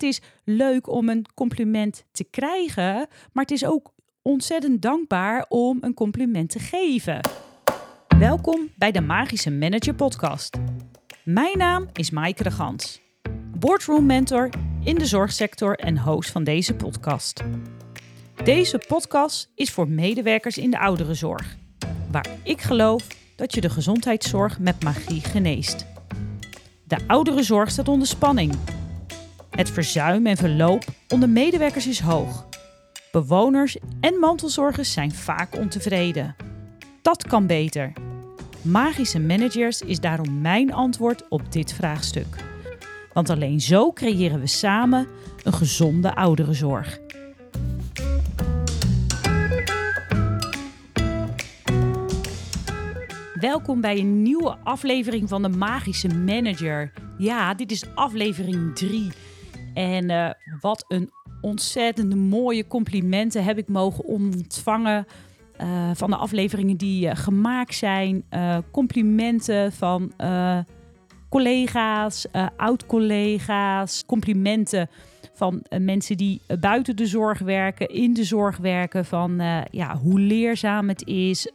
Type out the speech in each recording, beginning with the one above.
het is leuk om een compliment te krijgen, maar het is ook ontzettend dankbaar om een compliment te geven. Welkom bij de Magische Manager Podcast. Mijn naam is Maaike de Gans, boardroom mentor in de zorgsector en host van deze podcast. Deze podcast is voor medewerkers in de ouderenzorg, waar ik geloof dat je de gezondheidszorg met magie geneest. De ouderenzorg staat onder spanning. Het verzuim en verloop onder medewerkers is hoog. Bewoners en mantelzorgers zijn vaak ontevreden. Dat kan beter. Magische Managers is daarom mijn antwoord op dit vraagstuk. Want alleen zo creëren we samen een gezonde ouderenzorg. Welkom bij een nieuwe aflevering van de Magische Manager. Ja, dit is aflevering 3. En uh, wat een ontzettende mooie complimenten heb ik mogen ontvangen uh, van de afleveringen die uh, gemaakt zijn. complimenten van collega's, oud-collega's, complimenten van mensen die buiten de zorg werken, in de zorg werken, van ja, hoe leerzaam het is,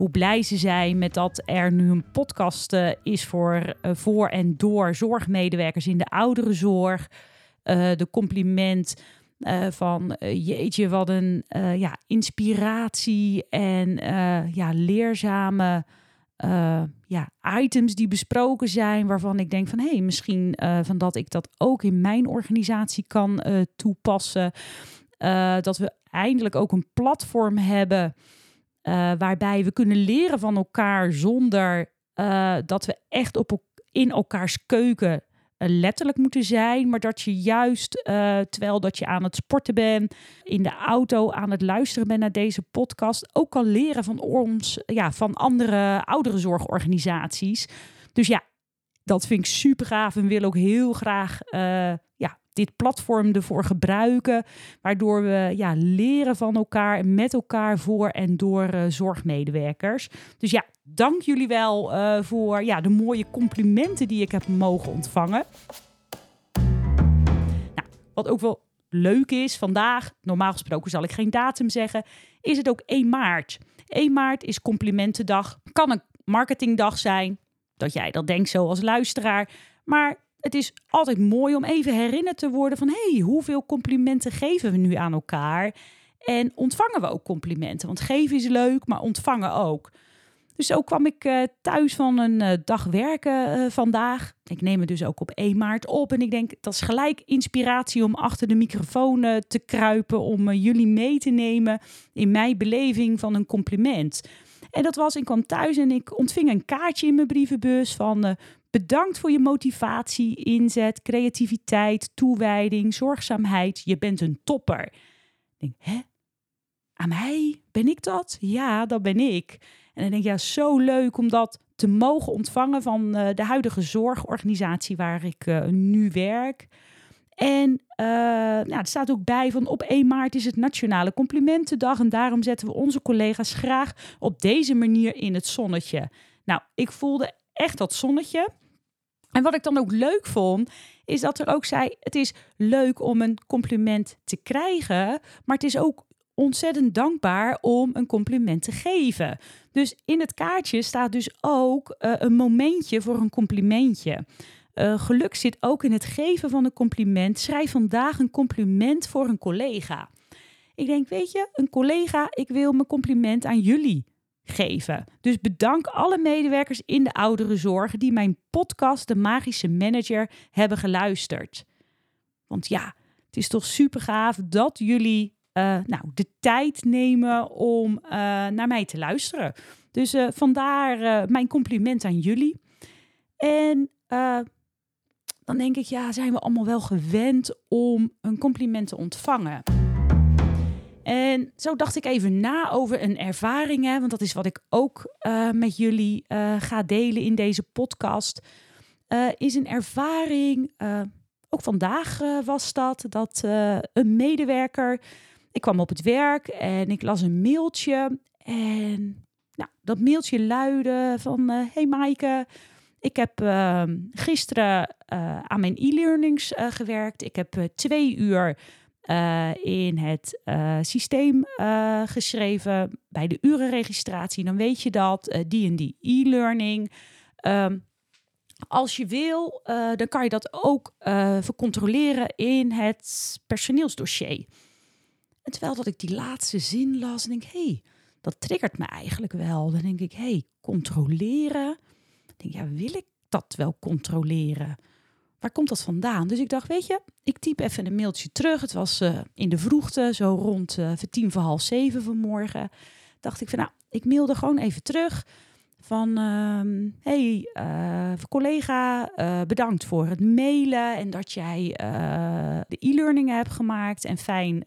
hoe blij ze zijn met dat er nu een podcast uh, is voor, uh, voor en door zorgmedewerkers in de ouderenzorg. Uh, de compliment van jeetje, wat een ja, inspiratie en ja, leerzame ja, items die besproken zijn, waarvan ik denk van hé, hey, misschien van dat ik dat ook in mijn organisatie kan toepassen. dat we eindelijk ook een platform hebben uh, waarbij we kunnen leren van elkaar zonder uh, dat we echt op, in elkaars keuken uh, letterlijk moeten zijn. Maar dat je juist, terwijl dat je aan het sporten bent, in de auto aan het luisteren bent naar deze podcast, ook kan leren van ons, ja, van andere ouderenzorgorganisaties. Dus ja, dat vind ik super gaaf en wil ook heel graag ja, dit platform ervoor gebruiken. Waardoor we ja, leren van elkaar en met elkaar voor en door uh, zorgmedewerkers. Dus ja, dank jullie wel uh, voor ja, de mooie complimenten die ik heb mogen ontvangen. Nou, wat ook wel leuk is vandaag, normaal gesproken zal ik geen datum zeggen, is het ook 1 maart. 1 maart is complimentendag. Kan een marketingdag zijn, dat jij dat denkt zo als luisteraar. Maar het is altijd mooi om even herinnerd te worden van hey, hoeveel complimenten geven we nu aan elkaar? En ontvangen we ook complimenten? Want geven is leuk, maar ontvangen ook. Dus zo kwam ik uh, thuis van een uh, dag werken uh, vandaag. Ik neem het dus ook op 1 maart op. En ik denk, dat is gelijk inspiratie om achter de microfoon te kruipen. Om jullie mee te nemen in mijn beleving van een compliment. En dat was, ik kwam thuis en ik ontving een kaartje in mijn brievenbus van Bedankt voor je motivatie, inzet, creativiteit, toewijding, zorgzaamheid. Je bent een topper. Ik denk, hè? Aan mij? Ben ik dat? Ja, dat ben ik. En dan denk ik, ja, zo leuk om dat te mogen ontvangen van uh, de huidige zorgorganisatie waar ik uh, nu werk. En uh, nou, er staat ook bij van op 1 maart is het Nationale Complimentendag. En daarom zetten we onze collega's graag op deze manier in het zonnetje. Nou, ik voelde echt dat zonnetje. En wat ik dan ook leuk vond, is dat er ook zei: het is leuk om een compliment te krijgen, maar het is ook ontzettend dankbaar om een compliment te geven. Dus in het kaartje staat dus ook uh, een momentje voor een complimentje. Uh, geluk zit ook in het geven van een compliment. Schrijf vandaag een compliment voor een collega. Ik denk, weet je, een collega, ik wil mijn compliment aan jullie geven. Dus bedank alle medewerkers in de ouderenzorg die mijn podcast De Magische Manager hebben geluisterd. Want ja, het is toch super gaaf dat jullie uh, nou, de tijd nemen om uh, naar mij te luisteren. Dus vandaar mijn compliment aan jullie. En dan denk ik, ja, zijn we allemaal wel gewend om een compliment te ontvangen? En zo dacht ik even na over een ervaring, hè, want dat is wat ik ook uh, met jullie uh, ga delen in deze podcast. Uh, is een ervaring, ook vandaag was dat, dat een medewerker, ik kwam op het werk en ik las een mailtje. En nou, dat mailtje luidde van, hey Maaike, Ik heb ehm, gisteren aan mijn e-learnings gewerkt. Ik heb twee uur in het systeem geschreven bij de urenregistratie. Dan weet je dat, die en die e-learning. Ehm, als je wil, dan kan je dat ook vercontroleren in het personeelsdossier. En terwijl dat ik die laatste zin las, denk ik, hey, dat triggert me eigenlijk wel. Dan denk ik, hey, controleren. Denk, ja, wil ik dat wel controleren? Waar komt dat vandaan? Dus ik dacht, weet je, ik typ even een mailtje terug. Het was uh, in de vroegte, zo rond uh, tien voor half zeven vanmorgen. Dacht ik van, nou, ik mailde gewoon even terug van uh, hey uh, collega, bedankt voor het mailen en dat jij de e-learning hebt gemaakt en fijn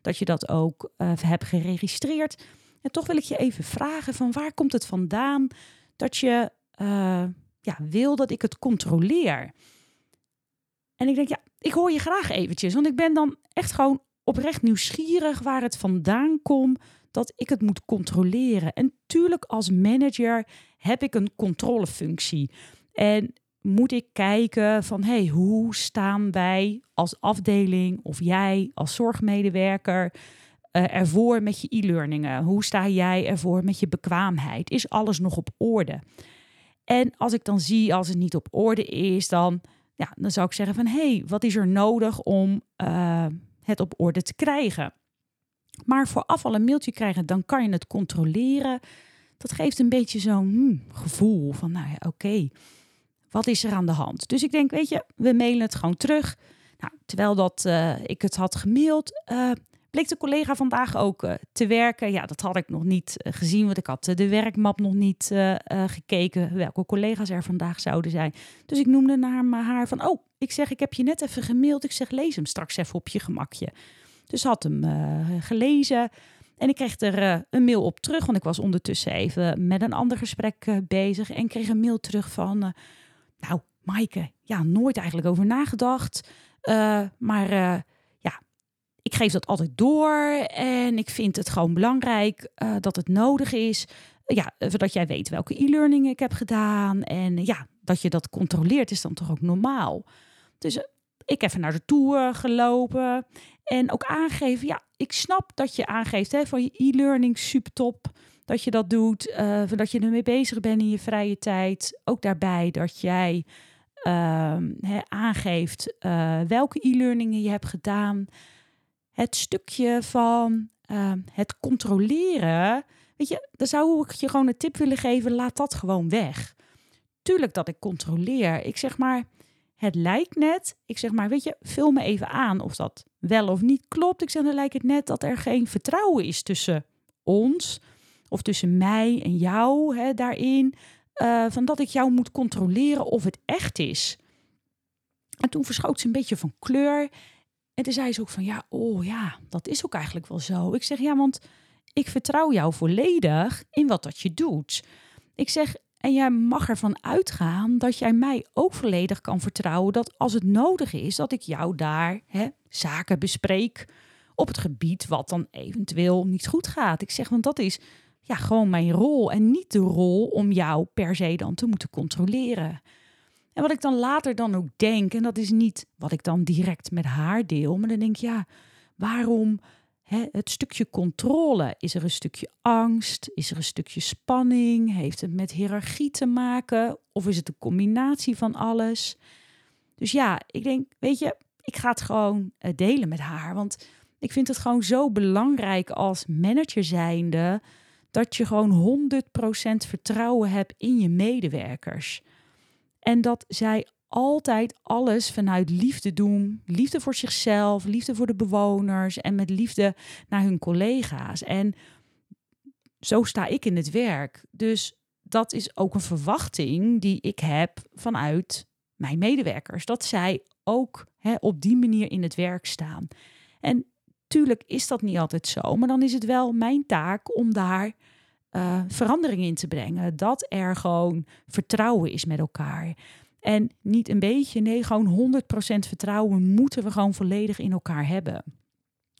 dat je dat ook hebt geregistreerd. En toch wil ik je even vragen van waar komt het vandaan dat je ja, wil dat ik het controleer? En ik denk ja, ik hoor je graag eventjes, want ik ben dan echt gewoon oprecht nieuwsgierig waar het vandaan komt dat ik het moet controleren. En tuurlijk als manager heb ik een controlefunctie. En moet ik kijken van hey, hoe staan wij als afdeling of jij als zorgmedewerker uh, ervoor met je e-learningen? Hoe sta jij ervoor met je bekwaamheid? Is alles nog op orde? En als ik dan zie als het niet op orde is, dan, ja, dan zou ik zeggen van hey, wat is er nodig om uh, het op orde te krijgen? Maar voor afval een mailtje krijgen, dan kan je het controleren. Dat geeft een beetje zo'n hmm, gevoel van, nou ja, oké, wat is er aan de hand? Dus ik denk, weet je, we mailen het gewoon terug. Nou, terwijl dat, uh, ik het had gemaild, uh, bleek de collega vandaag ook uh, te werken. Ja, dat had ik nog niet gezien, want ik had de werkmap nog niet gekeken welke collega's er vandaag zouden zijn. Dus ik noemde naar haar van, oh, ik zeg, ik heb je net even gemaild. Ik zeg, lees hem straks even op je gemakje. Dus had hem uh, gelezen. En ik kreeg er uh, een mail op terug, want ik was ondertussen even met een ander gesprek uh, bezig. En kreeg een mail terug van, nou Maaike, ja, nooit eigenlijk over nagedacht. maar ja, ik geef dat altijd door en ik vind het gewoon belangrijk dat het nodig is. Ja, zodat jij weet welke e-learning ik heb gedaan. En ja, dat je dat controleert is dan toch ook normaal. Dus ik even naar de tour gelopen en ook aangeven, ja, ik snap dat je aangeeft hè, van je e-learning super top. Dat je dat doet, uh, je ermee bezig bent in je vrije tijd. Ook daarbij dat jij uh, aangeeft uh, welke e-learningen je hebt gedaan. Het stukje van ehm, het controleren. Weet je, dan zou ik je gewoon een tip willen geven: laat dat gewoon weg. Tuurlijk dat ik controleer. Ik zeg maar, het lijkt net, ik zeg maar, weet je, vul me even aan of dat wel of niet klopt. Ik zeg, dan lijkt het net dat er geen vertrouwen is tussen ons of tussen mij en jou hè, daarin. Uh, van dat ik jou moet controleren of het echt is. En toen verschoot ze een beetje van kleur. En toen zei ze ook van ja, oh ja, dat is ook eigenlijk wel zo. Ik zeg ja, want ik vertrouw jou volledig in wat dat je doet. Ik zeg, en jij mag ervan uitgaan dat jij mij ook volledig kan vertrouwen dat als het nodig is, dat ik jou daar hè, zaken bespreek op het gebied wat dan eventueel niet goed gaat. Ik zeg, want dat is ja, gewoon mijn rol en niet de rol om jou per se dan te moeten controleren. En wat ik dan later dan ook denk, en dat is niet wat ik dan direct met haar deel, maar dan denk ik, ja, waarom het stukje controle. Is er een stukje angst? Is er een stukje spanning? Heeft het met hiërarchie te maken? Of is het een combinatie van alles? Dus ja, ik denk, weet je, ik ga het gewoon eh, delen met haar. Want ik vind het gewoon zo belangrijk als manager zijnde dat je gewoon 100% vertrouwen hebt in je medewerkers. En dat zij altijd alles vanuit liefde doen. Liefde voor zichzelf, liefde voor de bewoners en met liefde naar hun collega's. En zo sta ik in het werk. Dus dat is ook een verwachting die ik heb vanuit mijn medewerkers. Dat zij ook hè, op die manier in het werk staan. En tuurlijk is dat niet altijd zo, maar dan is het wel mijn taak om daar uh, verandering in te brengen. Dat er gewoon vertrouwen is met elkaar. En niet een beetje, nee, gewoon 100% vertrouwen moeten we gewoon volledig in elkaar hebben.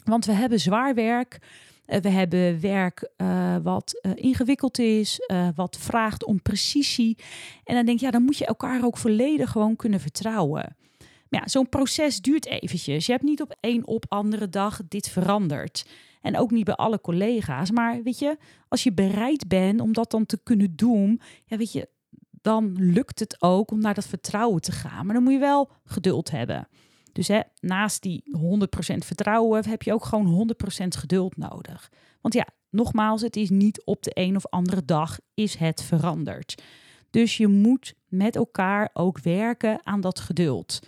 Want we hebben zwaar werk. Eh, we hebben werk uh, wat ingewikkeld is, wat vraagt om precisie. En dan denk je, ja, dan moet je elkaar ook volledig gewoon kunnen vertrouwen. Maar ja, zo'n proces duurt eventjes. Je hebt niet op één op andere dag dit veranderd. En ook niet bij alle collega's. Maar weet je, als je bereid bent om dat dan te kunnen doen, ja, weet je, dan lukt het ook om naar dat vertrouwen te gaan. Maar dan moet je wel geduld hebben. Dus hè, naast die 100% vertrouwen heb je ook gewoon 100% geduld nodig. Want ja, nogmaals, het is niet op de een of andere dag is het veranderd. Dus je moet met elkaar ook werken aan dat geduld.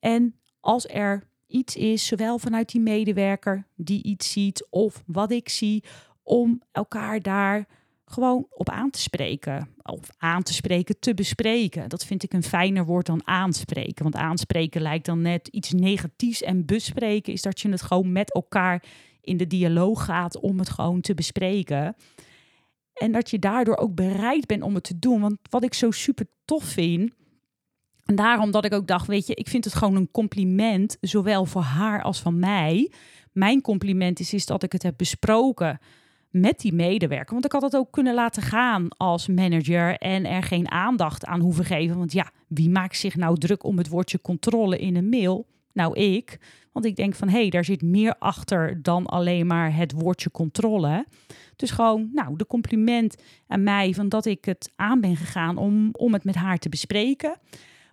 En als er iets is, zowel vanuit die medewerker die iets ziet of wat ik zie, om elkaar daar gewoon op aan te spreken. Of aan te spreken, te bespreken. Dat vind ik een fijner woord dan aanspreken. Want aanspreken lijkt dan net iets negatiefs. En bespreken is dat je het gewoon met elkaar in de dialoog gaat om het gewoon te bespreken. En dat je daardoor ook bereid bent om het te doen. Want wat ik zo super tof vind. En daarom dat ik ook dacht, weet je, ik vind het gewoon een compliment, zowel voor haar als van mij. Mijn compliment is, is dat ik het heb besproken met die medewerker. Want ik had het ook kunnen laten gaan als manager en er geen aandacht aan hoeven geven. Want ja, wie maakt zich nou druk om het woordje controle in een mail? Nou, ik. Want ik denk van hé, hey, daar zit meer achter dan alleen maar het woordje controle. Dus gewoon, nou, de compliment aan mij van dat ik het aan ben gegaan om, om het met haar te bespreken.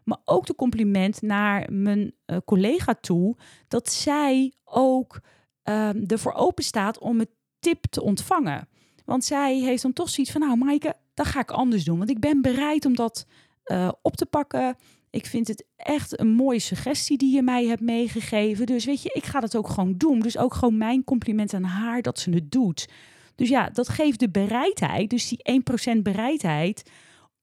Maar ook de compliment naar mijn uh, collega toe dat zij ook uh, ervoor open staat om het tip te ontvangen. Want zij heeft dan toch zoiets van, nou Maaike, dat ga ik anders doen. Want ik ben bereid om dat uh, op te pakken. Ik vind het echt een mooie suggestie die je mij hebt meegegeven. Dus weet je, ik ga dat ook gewoon doen. Dus ook gewoon mijn compliment aan haar dat ze het doet. Dus ja, dat geeft de bereidheid, dus die 1% bereidheid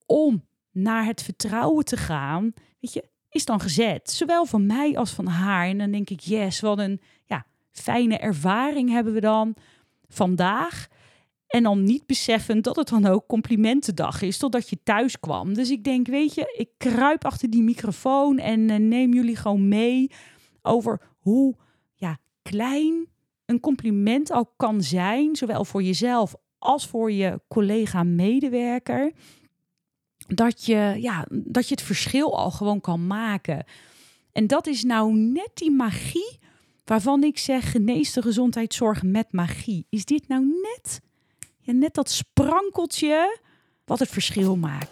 om naar het vertrouwen te gaan, weet je, is dan gezet. Zowel van mij als van haar. En dan denk ik, yes, wat een ja, fijne ervaring hebben we dan vandaag. En dan niet beseffen dat het dan ook complimentendag is, totdat je thuis kwam. Dus ik denk, weet je, ik kruip achter die microfoon en uh, neem jullie gewoon mee over hoe ja, klein een compliment al kan zijn, zowel voor jezelf als voor je collega-medewerker. Dat je, ja, dat je het verschil al gewoon kan maken. En dat is nou net die magie waarvan ik zeg genees de gezondheidszorg met magie. Is dit nou net, ja, net dat sprankeltje wat het verschil maakt?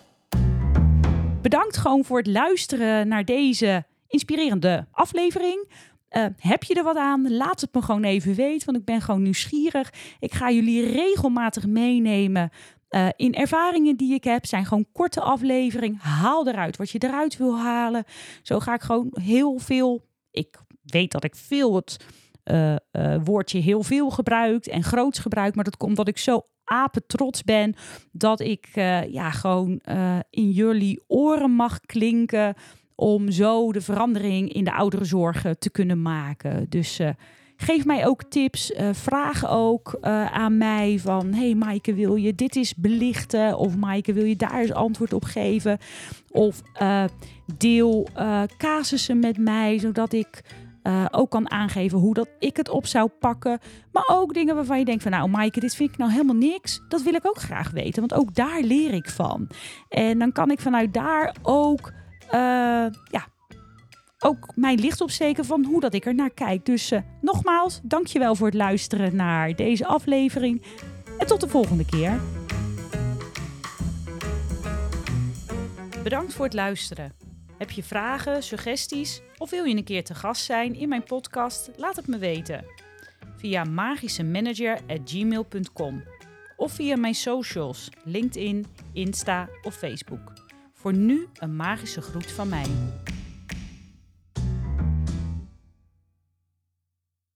Bedankt gewoon voor het luisteren naar deze inspirerende aflevering. Uh, heb je er wat aan? Laat het me gewoon even weten, want ik ben gewoon nieuwsgierig. Ik ga jullie regelmatig meenemen uh, in ervaringen die ik heb. Zijn gewoon korte afleveringen. Haal eruit wat je eruit wil halen. Zo ga ik gewoon heel veel. Ik weet dat ik veel het uh, uh, woordje heel veel gebruik en groots gebruik. Maar dat komt omdat ik zo trots ben dat ik ja, gewoon in jullie oren mag klinken om zo de verandering in de ouderenzorg te kunnen maken. Dus geef mij ook tips, vraag ook aan mij van hey Maaike wil je dit eens belichten of Maaike wil je daar eens antwoord op geven of deel casussen met mij zodat ik uh, ook kan aangeven hoe dat ik het op zou pakken. Maar ook dingen waarvan je denkt van nou Maaike, dit vind ik nou helemaal niks. Dat wil ik ook graag weten, want ook daar leer ik van. En dan kan ik vanuit daar ook, uh, ja, ook mijn licht opsteken van hoe dat ik er naar kijk. Dus uh, nogmaals, dankjewel voor het luisteren naar deze aflevering. En tot de volgende keer. Bedankt voor het luisteren. Heb je vragen, suggesties of wil je een keer te gast zijn in mijn podcast? Laat het me weten. Via magischemanager.gmail.com of via mijn socials, LinkedIn, Insta of Facebook. Voor nu een magische groet van mij.